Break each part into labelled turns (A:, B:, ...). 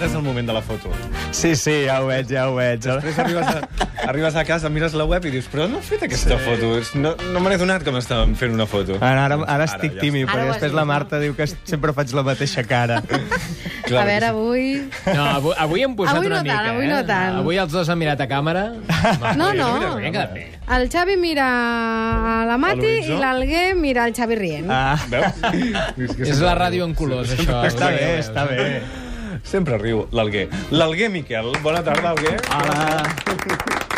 A: ara és el moment de la foto.
B: Sí, sí, ja ho veig, ja ho veig.
A: Després arribes a, arribes a casa, mires la web i dius però no he fet aquesta sí. foto. No, no me n'he donat que m'estàvem fent una foto.
B: Ara, ara, ara estic
A: ja
B: tímid,
C: Ara
B: perquè
C: has
B: després la
C: no?
B: Marta diu que sempre faig la mateixa cara.
A: Clar
C: a veure, avui...
D: No, avui, avui hem posat
C: Avui no
D: una
C: tant,
D: mica,
C: avui
D: eh?
C: no tant.
D: Avui els dos han mirat a càmera.
C: No, no.
D: Bé.
C: El Xavi mira a la Mati i l'Alguer mira el Xavi rient.
B: Ah,
A: Veus? És, que
D: És la ràdio en colors, això.
B: està bé, està bé.
A: Sempre riu, l'Alguer. L'Alguer, Miquel. Bona tarda, Alguer.
B: Hola.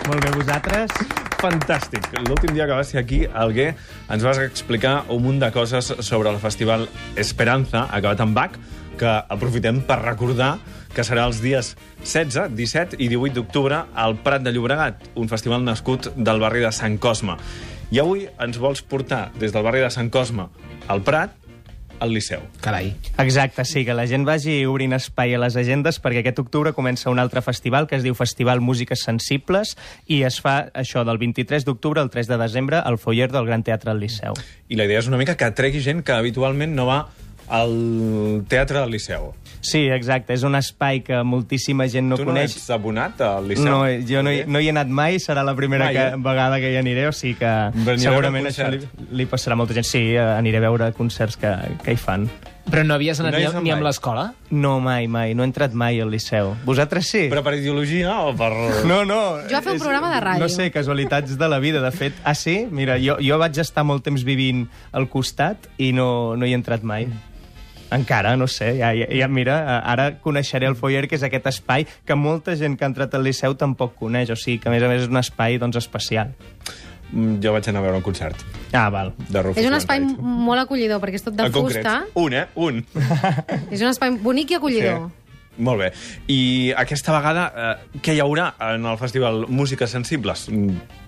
B: Molt bé, vosaltres?
A: Fantàstic. L'últim dia que vas ser aquí, Alguer, ens vas explicar un munt de coses sobre el festival Esperanza, acabat amb Bach, que aprofitem per recordar que serà els dies 16, 17 i 18 d'octubre al Prat de Llobregat, un festival nascut del barri de Sant Cosme. I avui ens vols portar des del barri de Sant Cosme al Prat, al Liceu.
D: Carai.
B: Exacte, sí, que la gent vagi obrint espai a les agendes perquè aquest octubre comença un altre festival que es diu Festival Músiques Sensibles i es fa això del 23 d'octubre al 3 de desembre al foyer del Gran Teatre del Liceu.
A: I la idea és una mica que tregui gent que habitualment no va al Teatre del Liceu.
B: Sí, exacte, és un espai que moltíssima gent no
A: tu no
B: coneix.
A: ets abonat al Liceu?
B: No, jo no hi, no hi he anat mai, serà la primera
A: Mai,
B: que,
A: eh?
B: vegada que hi aniré, o sigui que
A: Venir a
B: segurament això li, li passarà a molta gent. Sí, aniré a veure concerts que, que hi fan.
D: Però no havies anat
A: No
D: ni, ni amb l'escola?
B: No, mai, mai, no he entrat mai al Liceu. Vosaltres sí?
A: Però per ideologia o per...
B: No, no.
C: Jo a fer un
B: és-
C: programa de ràdio.
B: No sé, casualitats de la vida, de fet. Ah, sí? Mira, jo, jo vaig estar molt temps vivint al costat i no, no hi he entrat mai. Encara, no sé, ja, ja, ja mira, ara coneixeré el foyer, que és aquest espai que molta gent que ha entrat al Liceu tampoc coneix, o sigui que a més a més és un espai doncs, especial.
A: Mm, Jo vaig anar a veure un concert
B: Ah, val.
A: de Rufus
C: És un espai
A: Wainwright.
C: molt acollidor, perquè és tot de
A: En concret,
C: fusta.
A: un, eh? Un.
C: És un espai bonic i acollidor.
A: Molt bé. I aquesta vegada, eh, què hi haurà en el festival Músiques Sensibles? Mm,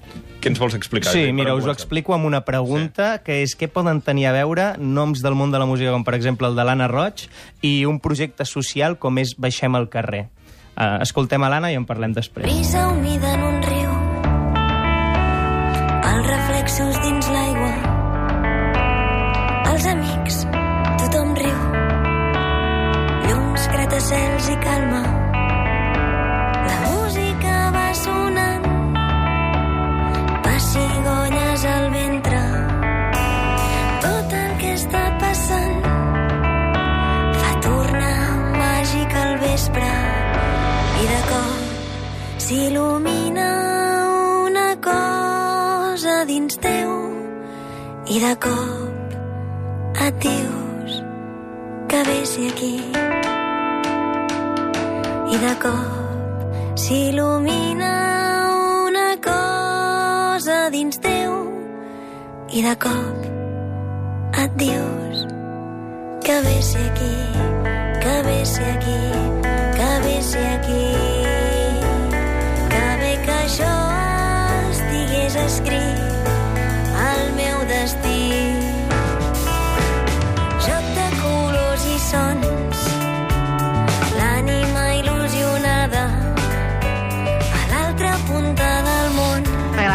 A: Què ens vols explicar?
B: Sí, mira, us ho explico amb una pregunta, sí. que és què poden tenir a veure noms del món de la música, com per exemple el de l'Anna Roig, i un projecte social com és Baixem al carrer. Uh, escoltem a l'Anna i en parlem després.
E: Brisa humida en un riu Gratacels i calma. La música va sonant. Pessigolles al ventre. Tot el que està passant Fa tornar màgic al vespre. I de cop s'il·lumina una cosa dins teu. I de cop et dius que vessi aquí i de cop s'il·lumina una cosa dins teu i de cop et dius que vessi aquí, que vessi aquí, que vessi aquí.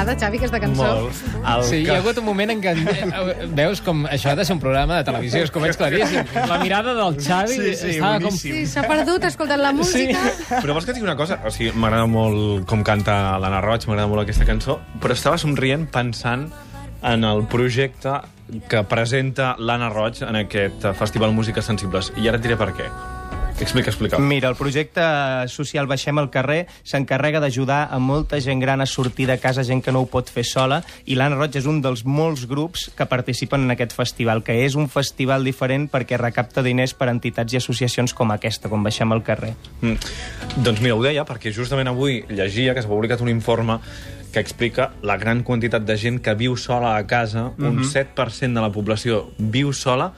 C: T'agrada, Xavi, aquesta cançó?
A: Molt. El
D: Sí, hi ha hagut un moment en què veus com això ha de ser un programa de televisió, és com ets claríssim. La mirada del Xavi
B: Sí, sí,
D: estava com...
B: boníssim.
C: Sí, s'ha perdut escoltant la música.
A: Però vols que et digui una cosa? O sigui, m'agrada molt com canta l'Anna Roig, m'agrada molt aquesta cançó, però estava somrient pensant en el projecte que presenta l'Anna Roig en aquest Festival Músiques Sensibles. I ara et diré per què. Explica, explica.
B: Mira, el projecte social Baixem al carrer s'encarrega d'ajudar a molta gent gran a sortir de casa, gent que no ho pot fer sola, i l'Anna Roig és un dels molts grups que participen en aquest festival, que és un festival diferent perquè recapta diners per entitats i associacions com aquesta, com Baixem al carrer.
A: Mm. Doncs mira, ho deia perquè justament avui llegia que s'ha publicat un informe que explica la gran quantitat de gent que viu sola a casa, un 7% de la població viu sola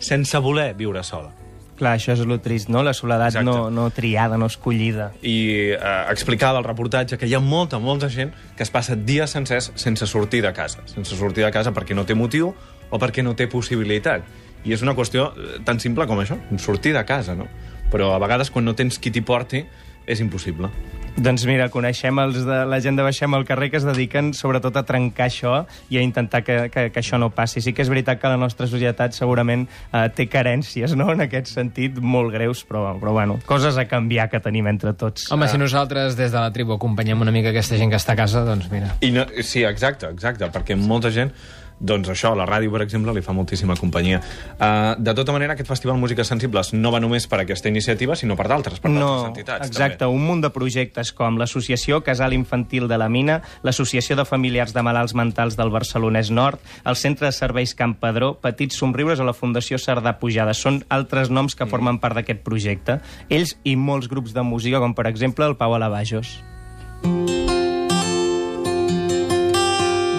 A: sense voler viure sola.
B: Clar, això és el trist, no? La soledat
A: Exacte.
B: no, no triada, no escollida.
A: I eh, explicava el reportatge que hi ha molta, molta gent que es passa dies sencers sense sortir de casa. Sense sortir de casa perquè no té motiu o perquè no té possibilitat. I és una qüestió eh, tan simple com això, sortir de casa, no? Però a vegades quan no tens qui t'hi porti és impossible.
B: Doncs mira, coneixem els de, la gent de Baixem al carrer que es dediquen sobretot a trencar això i a intentar que, que, que això no passi. Sí que és veritat que la nostra societat segurament eh, té carències, no?, en aquest sentit, molt greus, però, però bueno, coses a canviar que tenim entre tots.
D: Home, si nosaltres des de la tribu acompanyem una mica aquesta gent que està a casa, doncs mira.
A: I no, sí, exacte, exacte, perquè molta gent doncs això, la ràdio, per exemple, li fa moltíssima companyia. Uh, de tota manera, aquest Festival Músiques Sensibles no va només per aquesta iniciativa, sinó per d'altres, per
B: no,
A: d'altres entitats.
B: exacte,
A: També.
B: un munt de projectes com l'Associació Casal Infantil de la Mina, l'Associació de Familiars de Malalts Mentals del Barcelonès Nord, el Centre de Serveis Camp Pedró, Petits Somriures o la Fundació Cerdà Pujada. Són altres noms que formen part d'aquest projecte. Ells i molts grups de música, com per exemple el Pau Alabajos.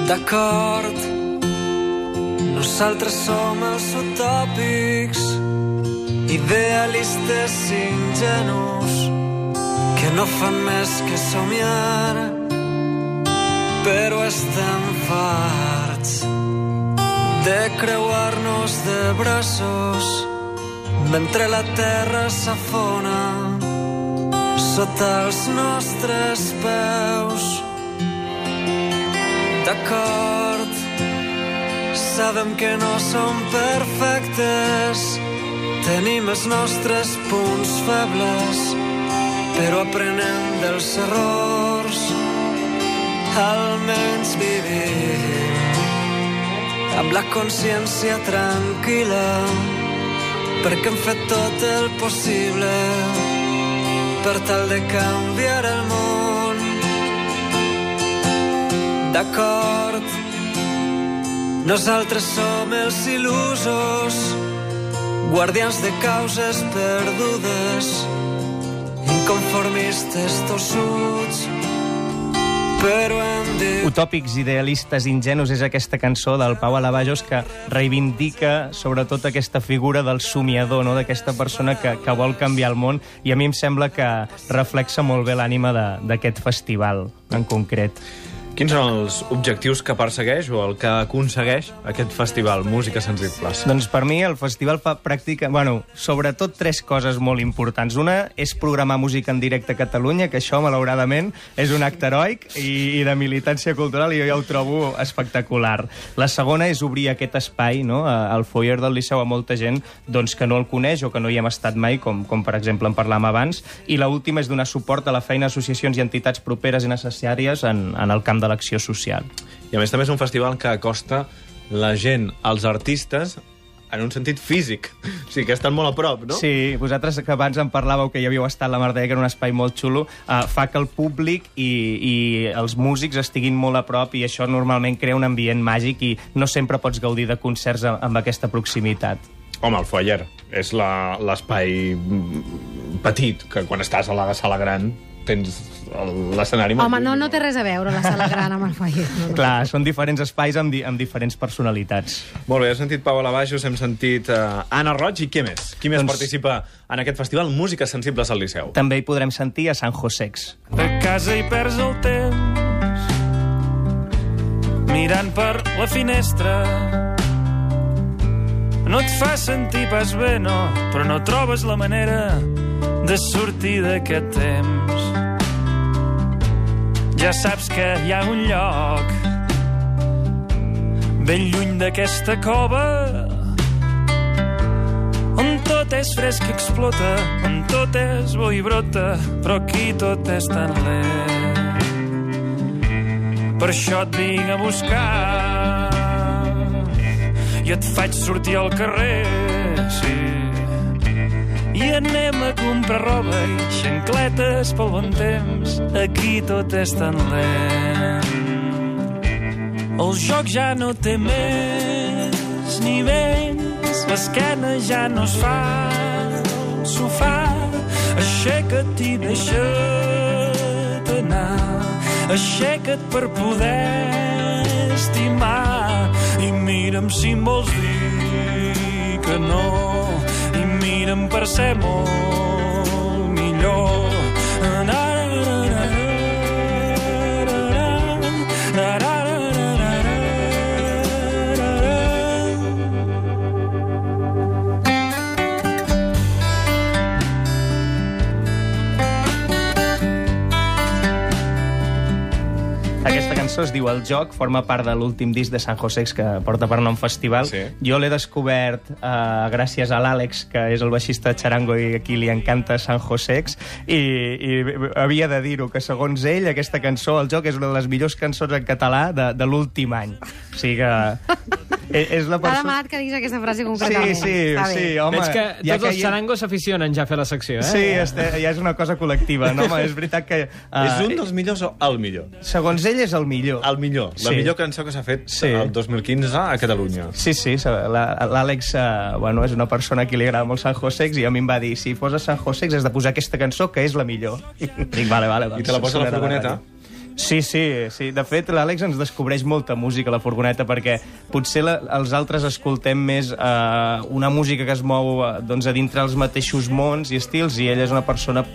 F: D'acord, nosaltres som els utòpics, idealistes ingenus, que no fan més que somiar, però estem farts de creuar-nos de braços mentre la terra s'afona sota els nostres peus. D'acord, sabem que no som perfectes, tenim els nostres punts febles, però aprenem dels errors, almenys vivim amb la consciència tranquil·la, perquè hem fet tot el possible per tal de canviar el món. D'acord, nosaltres som els il·lusos, guardians de causes perdudes, inconformistes tossuts, però hem dit...
B: Utòpics, idealistes, ingenus és aquesta cançó del Pau Alabajos que reivindica sobretot aquesta figura del somiador, no? d'aquesta persona que, que vol canviar el món i a mi em sembla que reflexa molt bé l'ànima de- d'aquest festival en concret.
A: Quins són els objectius que persegueix o el que aconsegueix aquest festival Músiques Sensibles?
B: Doncs per mi el festival fa pràctica... Bueno, sobretot tres coses molt importants. Una és programar música en directe a Catalunya, que això, malauradament, és un acte heroic i, i de militància cultural i jo ja ho trobo espectacular. La segona és obrir aquest espai no, al foyer del Liceu a molta gent doncs, que no el coneix o que no hi hem estat mai, com, com per exemple en parlàvem abans. I la última és donar suport a la feina d'associacions i entitats properes i necessàries en, en el camp de l'acció social.
A: I a més també és un festival que acosta la gent als artistes en un sentit físic. O sigui, que estan molt a prop, no?
B: Sí, vosaltres que abans en parlàveu que hi havíeu estat a la Mar de que era un espai molt xulo, uh, fa que el públic i, i els músics estiguin molt a prop i això normalment crea un ambient màgic i no sempre pots gaudir de concerts amb aquesta proximitat.
A: Home, el foyer és la- l'espai petit, que quan estàs a la sala gran tens l'escenari...
C: Home, no, no té res a veure la sala gran amb el foyer. No, no.
B: Clar, són diferents espais amb, di amb diferents personalitats.
A: Molt bé, hem sentit Pau Alabajos, hem sentit uh, Anna Roig i què més? Qui més
B: Doncs-
A: participa en aquest festival Músiques Sensibles al Liceu?
B: També hi podrem sentir a San Josex.
G: De casa hi perds el temps mirant per la finestra. No et fa sentir pas bé, no, però no trobes la manera de sortir d'aquest temps. Ja saps que hi ha un lloc ben lluny d'aquesta cova on tot és fresc que explota, on tot és bo i brota, però aquí tot és tan lent. Per això et vinc a buscar i et faig sortir al carrer, sí. I anem a comprar roba i xancletes pel bon temps, aquí tot és tan lent. El joc ja no té més nivells, l'esquena ja no es fa al sofà. Aixeca't i deixa't anar, aixeca't per poder estimar. I mira'm si em vols dir que no, i mira'm per ser molt millor. Na, na, na, na, na, na, na,
B: cançó es diu El Joc, forma part de l'últim disc de San Josex que porta per nom festival.
A: Sí.
B: Jo l'he descobert uh, gràcies a l'Àlex, que és el baixista de Charango i a qui li encanta San Josex, i, i havia de dir-ho, que segons ell aquesta cançó, El Joc, és una de les millors cançons en català de, de l'últim any. O sigui que... e- és la
C: T'ha
B: persona...
C: demanat que diguis aquesta frase
B: Sí,
C: concretament.
B: sí,
C: Està bé.
B: sí, home.
D: Veig que
B: ja
D: tots els
B: hi-
D: xarangos s'aficionen ja a fer la secció, eh?
B: Sí, este, ja és una cosa col·lectiva, no? Home, és veritat que... Uh,
A: és un dels millors o el millor?
B: Segons ell és el millor.
A: El millor. La
B: Sí.
A: millor cançó que s'ha fet
B: Sí.
A: el 2015 a Catalunya.
B: Sí, sí, la- l'Àlex uh, bueno, és una persona a qui li agrada molt San Josex i a mi em va dir, si poses San Josex has de posar aquesta cançó que és la millor. Dic, vale, vale. Doncs,
A: I te la posa a la furgoneta?
B: Sí, sí, sí. De fet, l'Àlex ens descobreix molta música a la furgoneta perquè potser la, els altres escoltem més eh, una música que es mou eh, doncs, a dintre els mateixos mons i estils i ell és una persona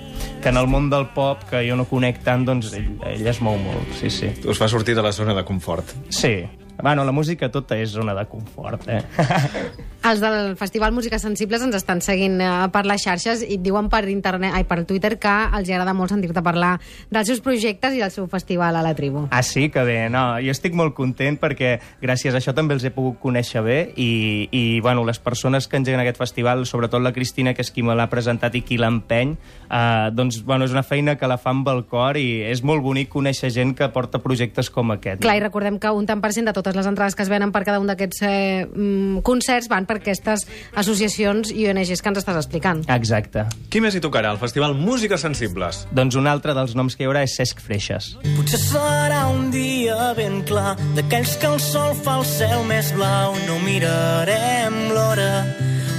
B: que en el món del pop, que jo no conec tant, doncs ell, ell es mou molt, sí, sí.
A: Us fa sortir de la zona de confort.
B: Sí. Bueno, la música tota és zona de confort, eh?
C: Els del Festival Músiques Sensibles ens estan seguint eh, per les xarxes i et diuen per internet, ai, per Twitter que els agrada molt sentir-te parlar dels seus projectes i del seu festival a la tribu.
B: Ah, sí? Que bé. No, jo estic molt content perquè gràcies a això també els he pogut conèixer bé i, i bueno, les persones que engeguen aquest festival, sobretot la Cristina, que és qui me l'ha presentat i qui l'empeny, eh, doncs, bueno, és una feina que la fa amb el cor i és molt bonic conèixer gent que porta projectes com aquest.
C: Clar, i recordem que un tant per cent de totes les entrades que es venen per cada un d'aquests eh, mm, concerts van per aquestes associacions i ONGs que ens estàs explicant.
B: Exacte.
A: Qui més hi tocarà al Festival Músiques Sensibles?
B: Doncs un altre dels noms que hi haurà és Cesc Freixas.
H: Potser serà un dia ben clar d'aquells que el sol fa el cel més blau. No mirarem l'hora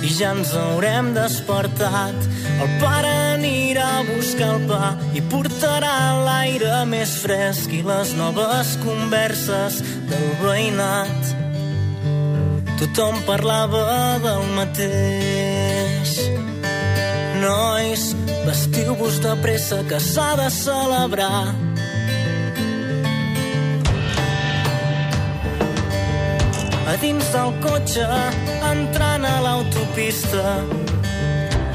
H: i ja ens haurem despertat. El pare anirà a buscar el pa i portarà l'aire més fresc i les noves converses del veïnat. Tothom parlava del mateix. Nois, vestiu-vos de pressa que s'ha de celebrar. A dins del cotxe, entrant a l'autopista,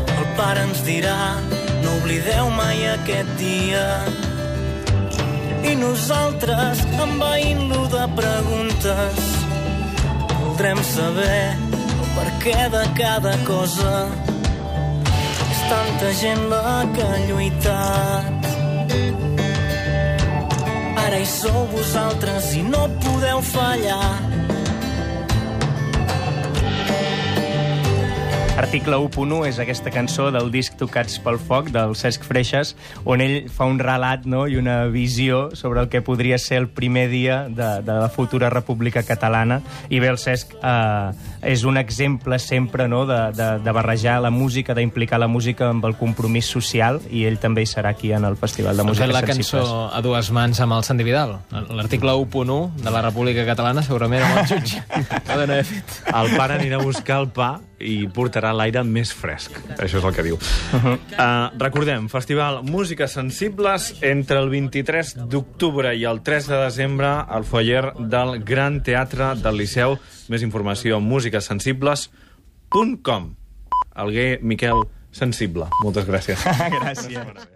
H: el pare ens dirà no oblideu mai aquest dia. I nosaltres, envaint-lo de preguntes, voldrem saber el per què de cada cosa. És tanta gent la que ha lluitat. Ara hi sou vosaltres i no podeu fallar.
B: Article 1.1 és aquesta cançó del disc Tocats pel Foc, del Cesc Freixas, on ell fa un relat no? i una visió sobre el que podria ser el primer dia de, de la futura República Catalana. I bé, el Cesc eh, és un exemple sempre no? de, de, de barrejar la música, d'implicar la música amb el compromís social, i ell també hi serà aquí en el Festival de Música
D: fet la
B: Sensibles.
D: cançó a dues mans amb el Santi Vidal. L'article 1.1 de la República Catalana segurament amb el jutge.
A: El pare anirà a buscar el pa i portarà l'aire més fresc. Això és el que diu. Uh -huh. uh, recordem, Festival Músiques Sensibles entre el 23 d'octubre i el 3 de desembre al foyer del Gran Teatre del Liceu. Més informació a musiquesensibles.com. Alguer Miquel Sensible. Moltes gràcies.
B: Gràcies.